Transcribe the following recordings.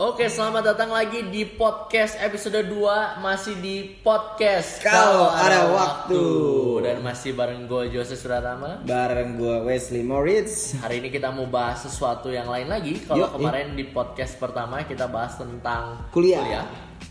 Oke, selamat datang lagi di podcast episode 2 Masih di podcast Kalau Ada Waktu. Dan masih bareng gue Jose Suratama Bareng gua Wesley Moritz. Hari ini kita mau bahas sesuatu yang lain lagi Kalau Yuk, kemarin di podcast pertama kita bahas tentang Kuliah.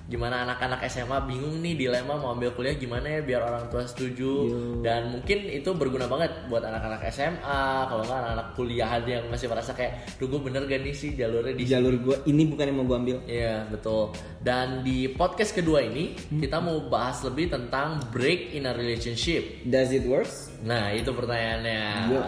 Gimana anak-anak SMA bingung nih dilema mau ambil kuliah gimana ya biar orang tua setuju Dan mungkin itu berguna banget buat anak-anak SMA Kalau nggak anak-anak kuliahan yang masih merasa kayak Duh gue bener gak nih sih jalurnya di jalur gua ini bukan yang mau gua ambil. Iya betul. Dan di podcast kedua ini kita mau bahas lebih tentang break in a relationship. Does it works? Nah itu pertanyaannya. Yo.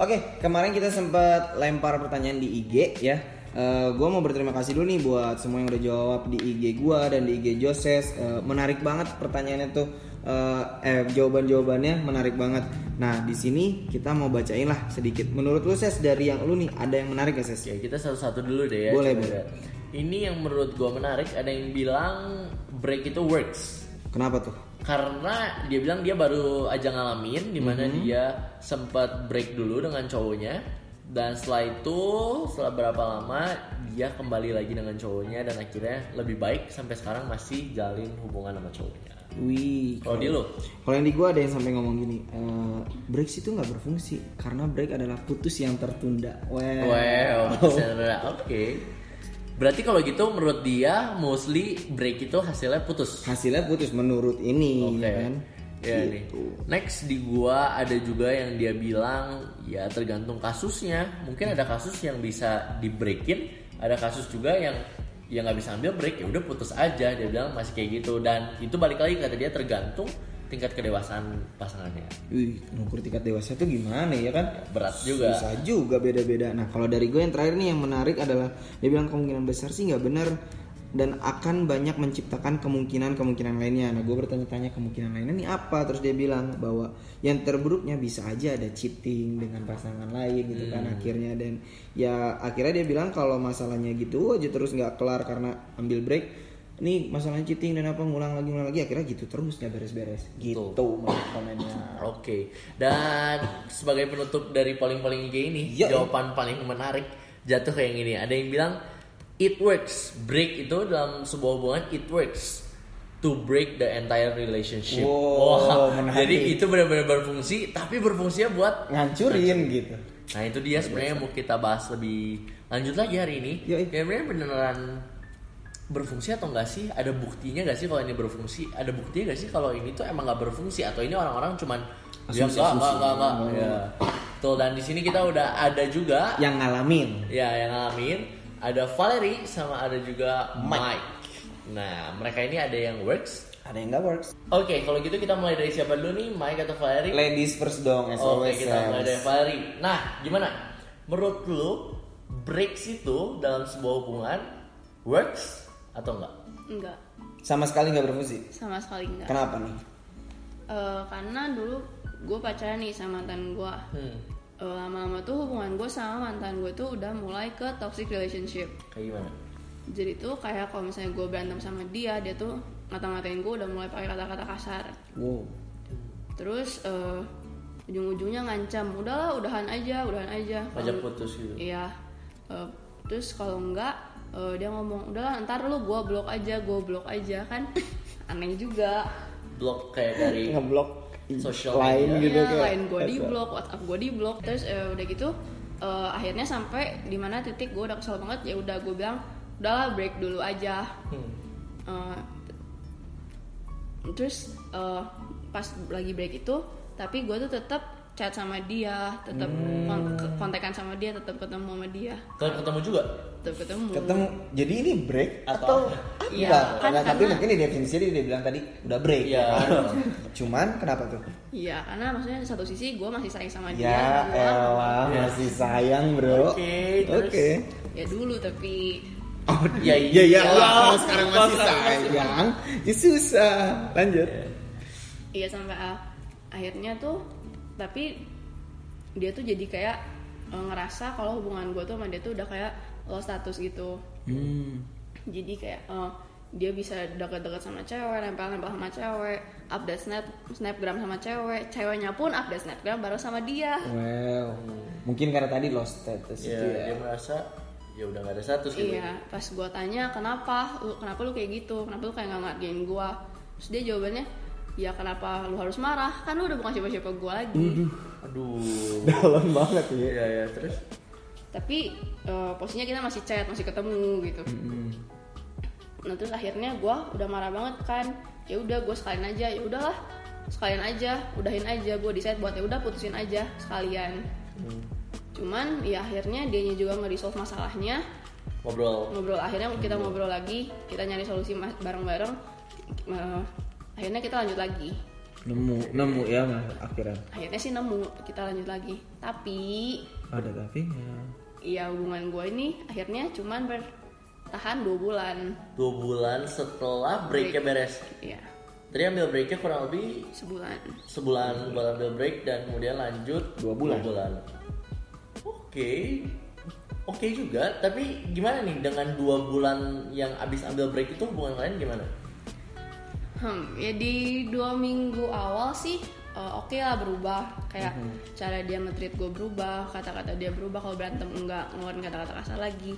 Oke, kemarin kita sempat lempar pertanyaan di IG ya. Eh, gua mau berterima kasih dulu nih buat semua yang udah jawab di IG gua dan di IG Joses. Eh, menarik banget pertanyaannya tuh. Eh, eh jawaban-jawabannya menarik banget. Nah, di sini kita mau bacain lah sedikit. Menurut lu Ses dari yang lu nih ada yang menarik gak Ses? Ya kita satu-satu dulu deh ya. Boleh, boleh. Ini yang menurut gua menarik. Ada yang bilang break itu works. Kenapa tuh? Karena dia bilang dia baru aja ngalamin di mana Mhm. dia sempat break dulu dengan cowoknya dan setelah itu setelah berapa lama dia kembali lagi dengan cowoknya dan akhirnya lebih baik sampai sekarang masih jalin hubungan sama cowoknya. Wih, Kalau di lu? Kalau yang di gua ada yang sampai ngomong gini, eh, break itu nggak berfungsi karena break adalah putus yang tertunda. Wow, sebenarnya oke. Berarti kalau gitu menurut dia mostly break itu hasilnya putus. hasilnya putus menurut ini, Oke. ya kan? Ya nih. Gitu. Next di gua ada juga yang dia bilang ya tergantung kasusnya. Mungkin ada kasus yang bisa di breakin, ada kasus juga yang yang nggak bisa ambil break ya udah putus aja dia bilang masih kayak gitu dan itu balik lagi kata dia tergantung tingkat kedewasaan pasangannya Wih, ngukur tingkat dewasa itu gimana ya kan? berat juga Susah juga beda-beda. Nah, kalau dari gue yang terakhir nih yang menarik adalah dia bilang kemungkinan besar sih nggak benar dan akan banyak menciptakan kemungkinan-kemungkinan lainnya. Nah, gue bertanya-tanya kemungkinan lainnya nih apa? Terus dia bilang bahwa yang terburuknya bisa aja ada cheating dengan pasangan lain gitu kan akhirnya dan ya akhirnya dia bilang kalau masalahnya gitu aja terus nggak kelar karena ambil break. Nih masalahnya cheating dan apa ngulang lagi ngulang lagi akhirnya gitu terus nggak beres-beres. Gitu menurut komennya. Oke, dan sebagai penutup dari paling-paling IG ini, Ya. jawaban paling menarik jatuh kayak gini. Ada yang bilang it works. Break itu dalam sebuah hubungan it works to break the entire relationship. Wow, menarik. jadi itu benar-benar berfungsi, tapi berfungsinya buat Ngancurin gitu. Nah itu dia sebenarnya mau kita bahas lebih lanjut lagi hari ini. Ya beneran berfungsi atau enggak sih? Ada buktinya gak sih kalau ini berfungsi? Ada buktinya gak sih kalau ini tuh emang gak berfungsi atau ini orang-orang cuman ya Asumsi, enggak, enggak, enggak, enggak. Ya. Tuh dan di sini kita udah ada juga yang ngalamin ya yang ngalamin ada Valerie sama ada juga Mike. Mike. Nah mereka ini ada yang works. ada yang nggak works Oke kalau gitu kita mulai dari siapa dulu nih Mike atau Valerie? ladies first dong as Oke always kita mulai dari Valerie. Nah gimana? Menurut lu breaks itu dalam sebuah hubungan works atau enggak? Enggak, sama sekali nggak berfungsi sama sekali enggak. kenapa nih Eh, karena dulu gue pacaran nih sama mantan gue. Hmm. Eh, lama-lama tuh hubungan gue sama mantan gue tuh udah mulai ke toxic relationship. Kayak gimana? Jadi tuh kayak kalau misalnya gue berantem sama dia, dia tuh ngata-ngatain gue udah mulai pakai kata-kata kasar. wow Terus eh, ujung-ujungnya ngancam, udahlah udahan aja, udahan aja. Kalau- putus gitu. Iya. Eh, terus kalau enggak eh, dia ngomong udahlah ntar lu gue blok aja, gue blok aja kan aneh juga. Blok kayak dari ngeblok Social lain media. gitu Iya, kayak lain gue di blok, WhatsApp gue di blok, terus eh, udah gitu eh, akhirnya sampai di mana titik gue udah kesel banget ya udah gue bilang udahlah break dulu aja. Hmm. Eh, terus eh, pas lagi break itu, tapi gue tuh tetap chat sama dia, tetap kon- kontekan sama dia, tetap ketemu sama dia, Kalian ketemu juga? tetap ketemu. ketemu jadi ini break Atau- atau Iya, enggak kan Nah, tapi karena- mungkin di definisi dia, dia bilang tadi udah break Iya. kan? cuman kenapa tuh Iya, karena maksudnya satu sisi gue masih sayang sama dia. ya elah Iya. masih sayang bro Oke, oke terus? Ya dulu tapi oh Ya iya iya iya. kalau sekarang masih sekarang masih- sayang ya susah lanjut Iya sampai ah, akhirnya tuh tapi dia tuh jadi kayak eh, ngerasa kalau hubungan gue tuh sama dia tuh udah kayak low status gitu. hmm. Jadi kayak eh, dia bisa dekat-dekat sama cewek, nempel-nempel sama cewek, update snap snapgram sama cewek, ceweknya pun update snapgram baru sama dia. wow mungkin karena tadi lost status Ya, itu ya dia merasa ya udah nggak ada status gitu Iya, pas gue tanya kenapa, lu, kenapa lu kayak gitu, kenapa lu kayak nggak ngargain gue, terus dia jawabannya, ya kenapa lu harus marah, kan lu udah bukan siapa-siapa gue lagi. aduh. Dalam banget ya. Iya ya terus? Tapi eh, posisinya kita masih chat, masih ketemu gitu. Nah terus akhirnya gue udah marah banget kan, ya udah gue sekalian aja, ya udahlah sekalian aja, udahin aja, gue decide buat ya udah putusin aja sekalian. Cuman ya akhirnya dianya juga nge-resolve masalahnya, ngobrol. Ngobrol akhirnya kita ngobrol. lagi. Kita nyari solusi bareng-bareng. Eh, akhirnya kita lanjut lagi. Nemu nemu ya mas akhirnya. Akhirnya sih nemu kita lanjut lagi. Tapi ada tapinya ya hubungan gue ini akhirnya cuman bertahan dua bulan. Dua bulan setelah breaknya beres? Ya tadi ambil breaknya kurang lebih sebulan. sebulan buat ambil break dan kemudian lanjut Dua bulan. oke. Oke juga tapi gimana nih dengan dua bulan yang abis ambil break itu hubungan kalian gimana Hmm, ya di dua minggu awal sih eh, oke lah berubah. Kayak cara dia nge-treat gue berubah kata-kata dia berubah kalau berantem enggak ngeluarin kata-kata kasar lagi.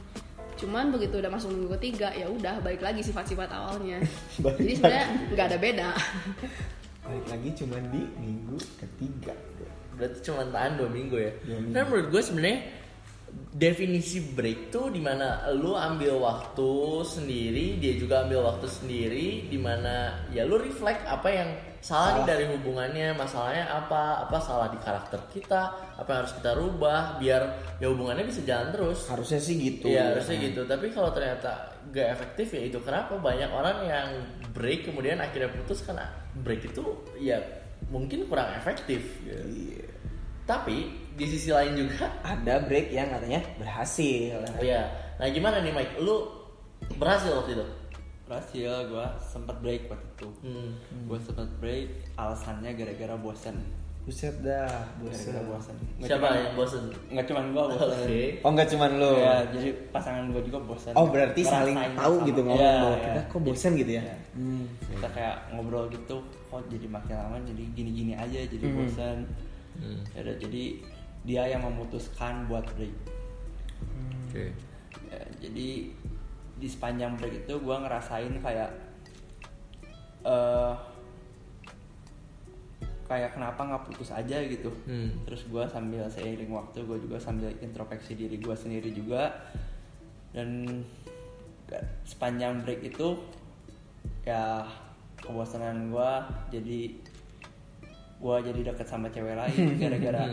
Cuman begitu udah masuk minggu ketiga ya udah balik lagi sifat-sifat awalnya. Jadi sebenarnya nggak ada beda. Balik lagi cuma di minggu ketiga. Berarti cuma tahan dua minggu ya? Dua minggu. kan menurut gue sebenarnya definisi break tuh di mana lu ambil waktu sendiri dia juga ambil waktu sendiri di mana ya lu reflect apa yang salah, nih Salah. dari hubungannya masalahnya apa apa salah di karakter kita apa yang harus kita rubah biar ya hubungannya bisa jalan terus harusnya sih gitu Iya harusnya gitu tapi kalau ternyata gak efektif ya itu kenapa banyak orang yang break kemudian akhirnya putus karena break itu ya mungkin kurang efektif gitu. Iya. tapi di sisi lain juga ada break yang katanya berhasil. Oh ya nah gimana nih Mike? Lu berhasil waktu itu? Berhasil gue sempet break waktu itu. Hmm. gue sempet break alasannya gara-gara bosan buset dah bosen. Gara-gara bosan Nggak siapa cuman- yang bosen? nggak cuman gue bosan oke. Oh nggak cuman lo ya jadi pasangan gue juga bosan oh berarti saling Ngerasain tahu sama- gitu ngomong Iya, bahwa iya. kita kok bosen gitu ya? Iya. kita kayak ngobrol gitu kok jadi makin lama jadi gini-gini aja jadi Hmm. bosan Hmm. Ya udah, jadi dia yang memutuskan buat break. Oke. Ya, jadi di sepanjang break itu gue ngerasain kayak eh kayak kenapa nggak putus aja gitu. Hmm. terus gue sambil seiring waktu gue juga sambil introspeksi diri gue sendiri juga. Dan sepanjang break itu ya kebosanan gue jadi gue jadi deket sama cewek lain gara-gara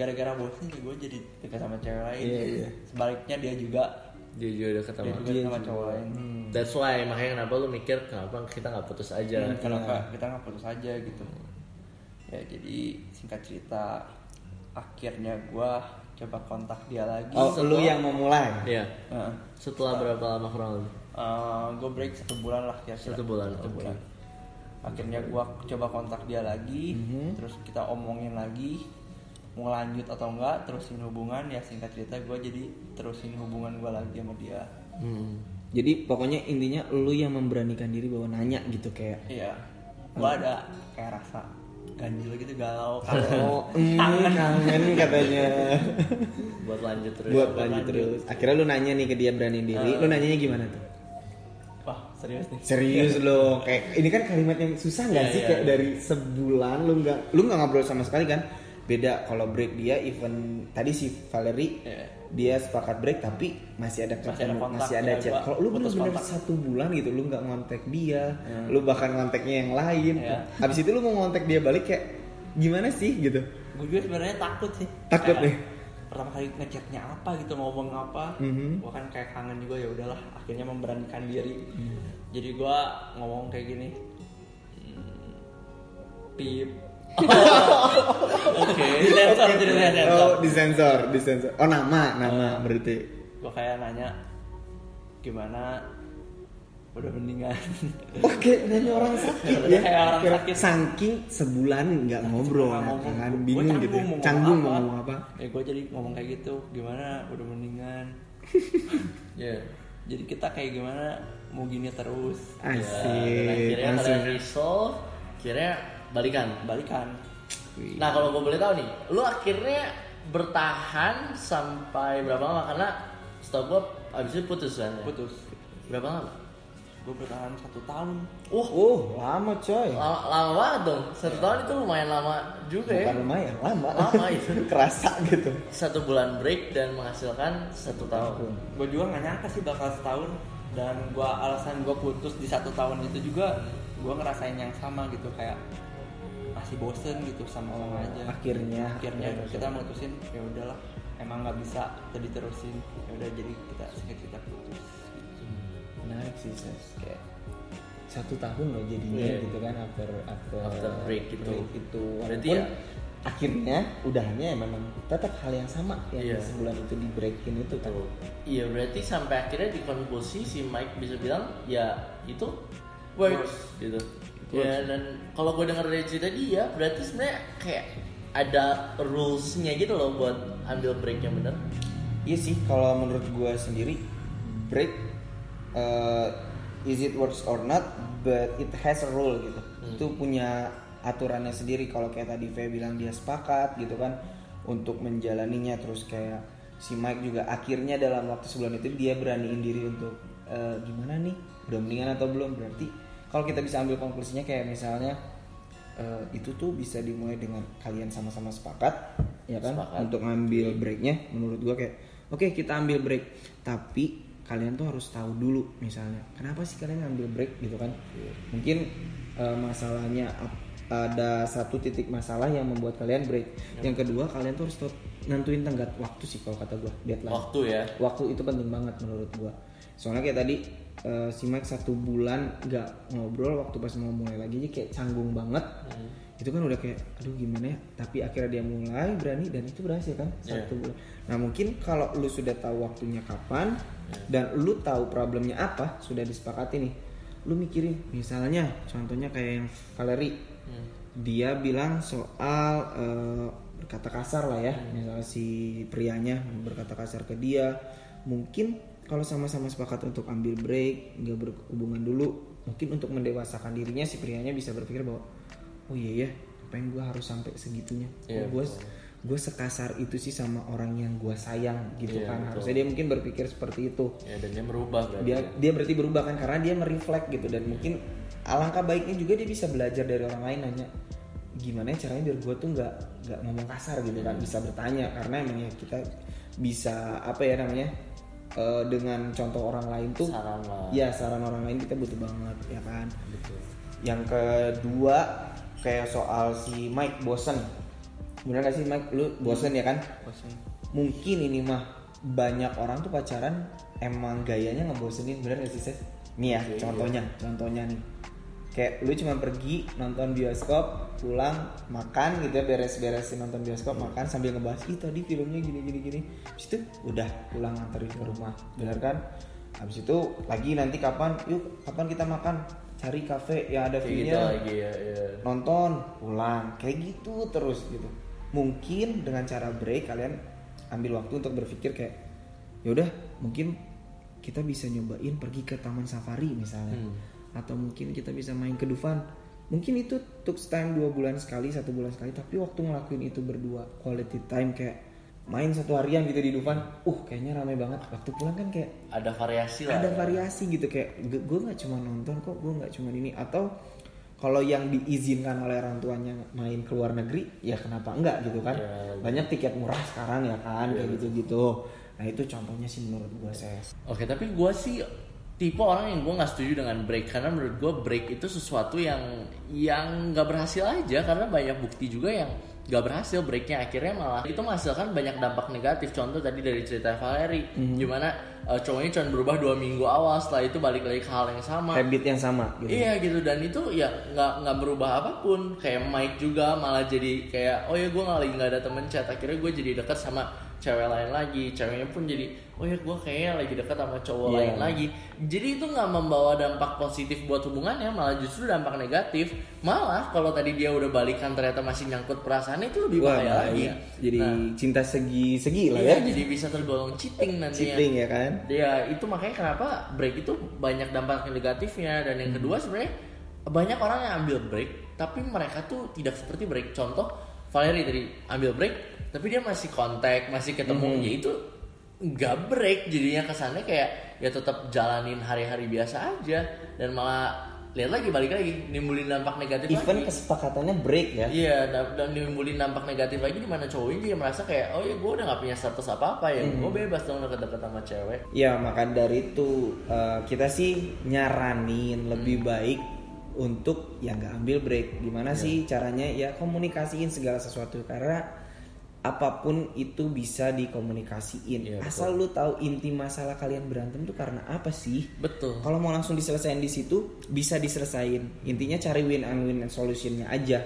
gara-gara bosan gue jadi deket sama cewek lain. Iya, iya. sebaliknya dia juga. Dia juga udah ketemu dia juga sama cowok lain. that's why makanya kenapa lu mikir kenapa kita nggak putus aja? Hmm, kenapa kita nggak putus aja gitu. Ya jadi singkat cerita akhirnya gue coba kontak dia lagi. Oh lu yang memulai? Iya. Heeh. setelah berapa lama kurang lebih? Gue break satu bulan lah kira-kira. Satu bulan, satu oke. bulan. Akhirnya gue coba kontak dia lagi Mhm. terus kita omongin lagi mau lanjut atau enggak terusin hubungan ya singkat cerita gue jadi terusin hubungan gue lagi sama dia. Hmm. jadi pokoknya intinya lu yang memberanikan diri bahwa nanya gitu kayak iya. Gue ada kayak rasa ganjil gitu galau oh mm, kangen. katanya. Buat lanjut terus. Buat lanjut terus. Akhirnya lu nanya nih ke dia berani diri. Lu nanyanya gimana tuh? Wah serius nih. Serius lo. Kayak ini kan kalimat yang susah nggak Iya, sih? iya, kayak dari sebulan lu nggak lu nggak ngobrol sama sekali kan beda kalau break dia even tadi si Valerie Iya. dia sepakat break tapi masih ada Masih ada ketemu, kontak, masih ada ya, chat kalau lu bener-bener kontak. satu bulan gitu lu nggak ngontek dia lu bahkan ngonteknya yang lain Iya. habis itu lu mau ngontek dia balik kayak gimana sih gitu gue juga sebenarnya takut sih Takut Kayak nih? pertama kali ngechatnya apa gitu ngomong apa Mhm. gue kan kayak kangen juga ya udahlah akhirnya memberanikan diri Hmm. jadi gue ngomong kayak gini "Hmm, pip oke disensor jadi sensor oh disensor disensor oh nama nama berarti gue kayak nanya gimana udah mendingan Oke, nanya orang sakit ya. Kayak orang sakit. Saking sebulan nggak ngobrol, ngomong. kan Gua bingung gitu. ya. Canggung mau ngomong apa? ya gue jadi ngomong kayak gitu gimana udah mendingan ya jadi kita kayak gimana mau gini terus Asik, akhirnya langsung. kalian resolve akhirnya balikan balikan Nah kalau gue boleh tahu nih, lu akhirnya bertahan sampai berapa lama? Karena setahu gua abis itu putus kan ya? putus berapa lama gue bertahan satu tahun Wah, Oh, lama coy. lama, lama banget dong. Satu tahun itu lumayan lama juga ya. Bukan lumayan, lama. Lama itu. Kerasa gitu. Satu bulan break dan menghasilkan satu tahun. gue juga nggak nyangka sih bakal setahun dan gue alasan gue putus di satu tahun itu juga gue ngerasain yang sama gitu kayak masih bosen gitu sama orang aja. Akhirnya, akhirnya akhirnya. kita mutusin ya udahlah emang nggak bisa kita diterusin ya udah jadi kita kita putus. Menarik sih Ses. kayak satu tahun loh jadinya Iya. gitu kan after after, After break gitu. itu. Berarti walaupun ya- akhirnya udahannya ya memang tetap hal yang sama yang di sebulan itu di breakin itu kan Iya berarti sampai akhirnya di konklusi si Mike bisa bilang ya itu works gitu. Ya dan kalau gue dengar dari cerita dia berarti sebenarnya kayak ada rulesnya gitu loh buat ambil break yang benar. iya sih kalau menurut gua sendiri break uh, is it works or not but it has a rule gitu. Itu punya aturannya sendiri. Kalau kayak tadi V bilang dia sepakat gitu kan untuk menjalaninya terus kayak si Mike juga akhirnya dalam waktu sebulan itu dia beraniin diri untuk "Eh, gimana nih? Udah mendingan atau belum? Berarti kalau kita bisa ambil konklusinya kayak misalnya eh, itu tuh bisa dimulai dengan kalian sama-sama sepakat ya kan? Sepakat. untuk ngambil breaknya menurut gua kayak oke kita ambil break. Tapi kalian tuh harus tahu dulu misalnya kenapa sih kalian ngambil break? Gitu kan? Mungkin eh, masalahnya ada satu titik masalah yang membuat kalian break. Yang kedua kalian tuh harus nentuin tenggat waktu sih kalau kata gua deadline. Waktu ya. waktu itu penting banget menurut gua soalnya kayak tadi eh, si Mike satu bulan nggak ngobrol waktu pas mau mulai lagi aja kayak canggung banget. Itu kan udah kayak aduh gimana ya? Tapi akhirnya dia mulai berani dan itu berhasil kan Iya. satu bulan. Nah mungkin kalau lu sudah tahu waktunya kapan dan lu tahu problemnya apa sudah disepakati nih. Lu mikirin misalnya contohnya kayak yang Valerie dia bilang soal eh, berkata kasar lah ya. Misalnya si prianya berkata kasar ke dia. Mungkin kalau sama-sama sepakat untuk ambil break nggak berhubungan dulu mungkin untuk mendewasakan dirinya si prianya bisa berpikir bahwa oh iya ya ngapain gue harus sampai segitunya? Iya, gue gue sekasar itu sih sama orang yang gue sayang gitu Iya, kan. betul. harusnya dia mungkin berpikir seperti itu. Ya dan dia merubah berarti. dia dia berarti berubah kan karena dia mereflek gitu. Dan mungkin alangkah baiknya juga dia bisa belajar dari orang lain nanya gimana ya caranya biar gue tuh nggak nggak ngomong kasar gitu kan. Bisa bertanya karena emang ya kita bisa apa ya namanya eh, dengan contoh orang lain tuh Saran lah. ya saran orang lain kita butuh banget ya kan? Yang kedua kayak soal si Mike bosen. Bener gak sih Mike? Lu bosen ya kan? Bosan mungkin ini mah banyak orang tuh pacaran emang gayanya ngebosenin bener gak sih Ses? Nih ya contohnya, contohnya nih kayak lu cuma pergi nonton bioskop pulang makan gitu ya beres-beresin nonton bioskop makan sambil ngebahas ih tadi filmnya gini gini gini. Habis itu udah pulang nganterin ke rumah. Bener kan? Habis itu lagi nanti kapan yuk kapan kita makan? Cari kafe yang ada Kayak gitu lagi ya. ya. nonton pulang. Kayak gitu terus gitu. Mungkin dengan cara break kalian ambil waktu untuk berpikir kayak yaudah mungkin kita bisa nyobain pergi ke taman safari misalnya atau mungkin kita bisa main ke Dufan. Mungkin itu took time dua bulan sekali satu bulan sekali. Tapi waktu ngelakuin itu berdua quality time kayak main satu harian gitu di Dufan uh kayaknya ramai banget. Waktu pulang kan kayak Ada variasi lah. ada variasi gitu kayak gue nggak cuma nonton kok gue nggak cuma ini. Atau kalau yang diizinkan oleh orang tuanya main ke luar negeri ya kenapa enggak gitu kan? Ya, banyak tiket murah sekarang ya kan kayak gitu gitu nah itu contohnya sih menurut gue ses. Oke, tapi gue sih tipe orang yang gue nggak setuju dengan break karena menurut gue break itu sesuatu yang yang nggak berhasil aja karena banyak bukti juga yang nggak berhasil breaknya. Akhirnya malah itu menghasilkan banyak dampak negatif. Contoh tadi dari cerita Valerie gimana eh, cowoknya cuma berubah dua minggu awal setelah itu balik lagi ke hal yang sama. Habit yang sama gitu. Iya gitu. Dan itu ya nggak nggak berubah apa pun. Kayak Mike juga malah jadi kayak oh ya gue lagi nggak ada temen chat. Akhirnya gue jadi dekat sama cewek lain lagi ceweknya pun jadi oh ya gue kayaknya lagi dekat sama cowok Iya. lain lagi. Jadi itu nggak membawa dampak positif buat hubungannya malah justru dampak negatif. Malah kalau tadi dia udah balikan ternyata masih nyangkut perasaan itu lebih Wah, bahaya lagi. Jadi Nah, cinta segi segi lah iya, ya. jadi bisa tergolong cheating nantinya. Cheating ya kan? Ya itu makanya kenapa break itu banyak dampak negatifnya. Dan yang kedua sebenarnya banyak orang yang ambil break tapi mereka tuh tidak seperti break. Contoh Valerie tadi ambil break tapi dia masih kontak masih ketemu. Ya itu nggak break jadinya kesannya kayak ya tetap jalanin hari-hari biasa aja. Dan malah lihat lagi balik lagi nimbulin dampak negatif Even lagi. kesepakatannya break ya. Iya, dan, dan nimbulin dampak negatif lagi di mana cowoknya dia merasa kayak oh ya gue udah gak punya status apa apa ya, gue bebas dong deket-deket sama cewek. Ya maka dari itu eh, kita sih nyaranin lebih baik untuk ya nggak ambil break. Gimana sih caranya? Ya komunikasiin segala sesuatu. Karena apa pun itu bisa dikomunikasiin. Iya, Asal lu tahu inti masalah kalian berantem tuh karena apa sih? Betul. Kalau mau langsung diselesain di situ bisa diselesain. Intinya cari win and win solutionnya aja.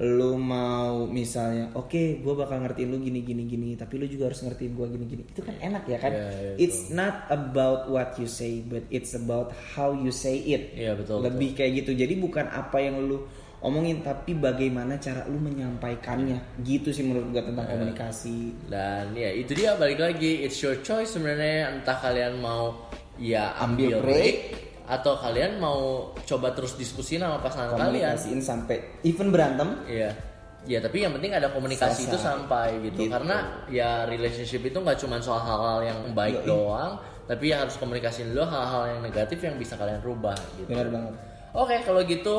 Lu mau misalnya, oke, gue bakal ngertiin lu gini gini gini, tapi lu juga harus ngertiin gue gini gini. Itu kan enak ya kan? Iya, iya, It's not about what you say, but it's about how you say it. Iya, betul, Lebih kayak gitu. Jadi bukan apa yang lu omongin, tapi bagaimana cara lu menyampaikannya. Gitu sih menurut gue Iya. tentang komunikasi. Dan ya itu dia balik lagi it's your choice sebenarnya entah kalian mau ya Ambil ambil break, break, atau kalian mau coba terus diskusi sama pasangan kalian. Komunikasiin sampai even berantem. Iya. Ya tapi yang penting ada komunikasi Selesai. itu sampai gitu. Gitu. Karena ya relationship itu nggak cuma soal hal-hal yang baik Yoi. doang, tapi ya harus komunikasiin dulu hal-hal yang negatif yang bisa kalian rubah gitu. Benar banget. Oke, kalau gitu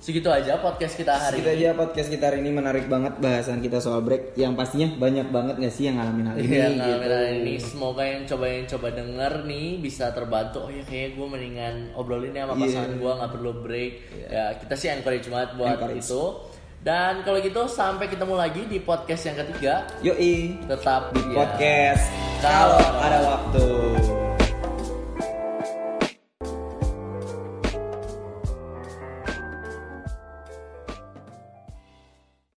segitu aja podcast kita hari kita ini. aja podcast kita hari ini menarik banget bahasan kita soal break yang pastinya banyak banget gak sih yang ngalamin hal ini Iya, gitu. ngalamin hal ini semoga yang coba yang coba denger nih bisa terbantu. Oh ya kayaknya gue mendingan obrolin ya sama pasangan gue nggak perlu break. Ya kita sih encourage banget buat Encourage. itu. Dan kalau gitu sampai ketemu lagi di podcast yang ketiga. Yoi Tetap di ya, podcast kalau ada waktu.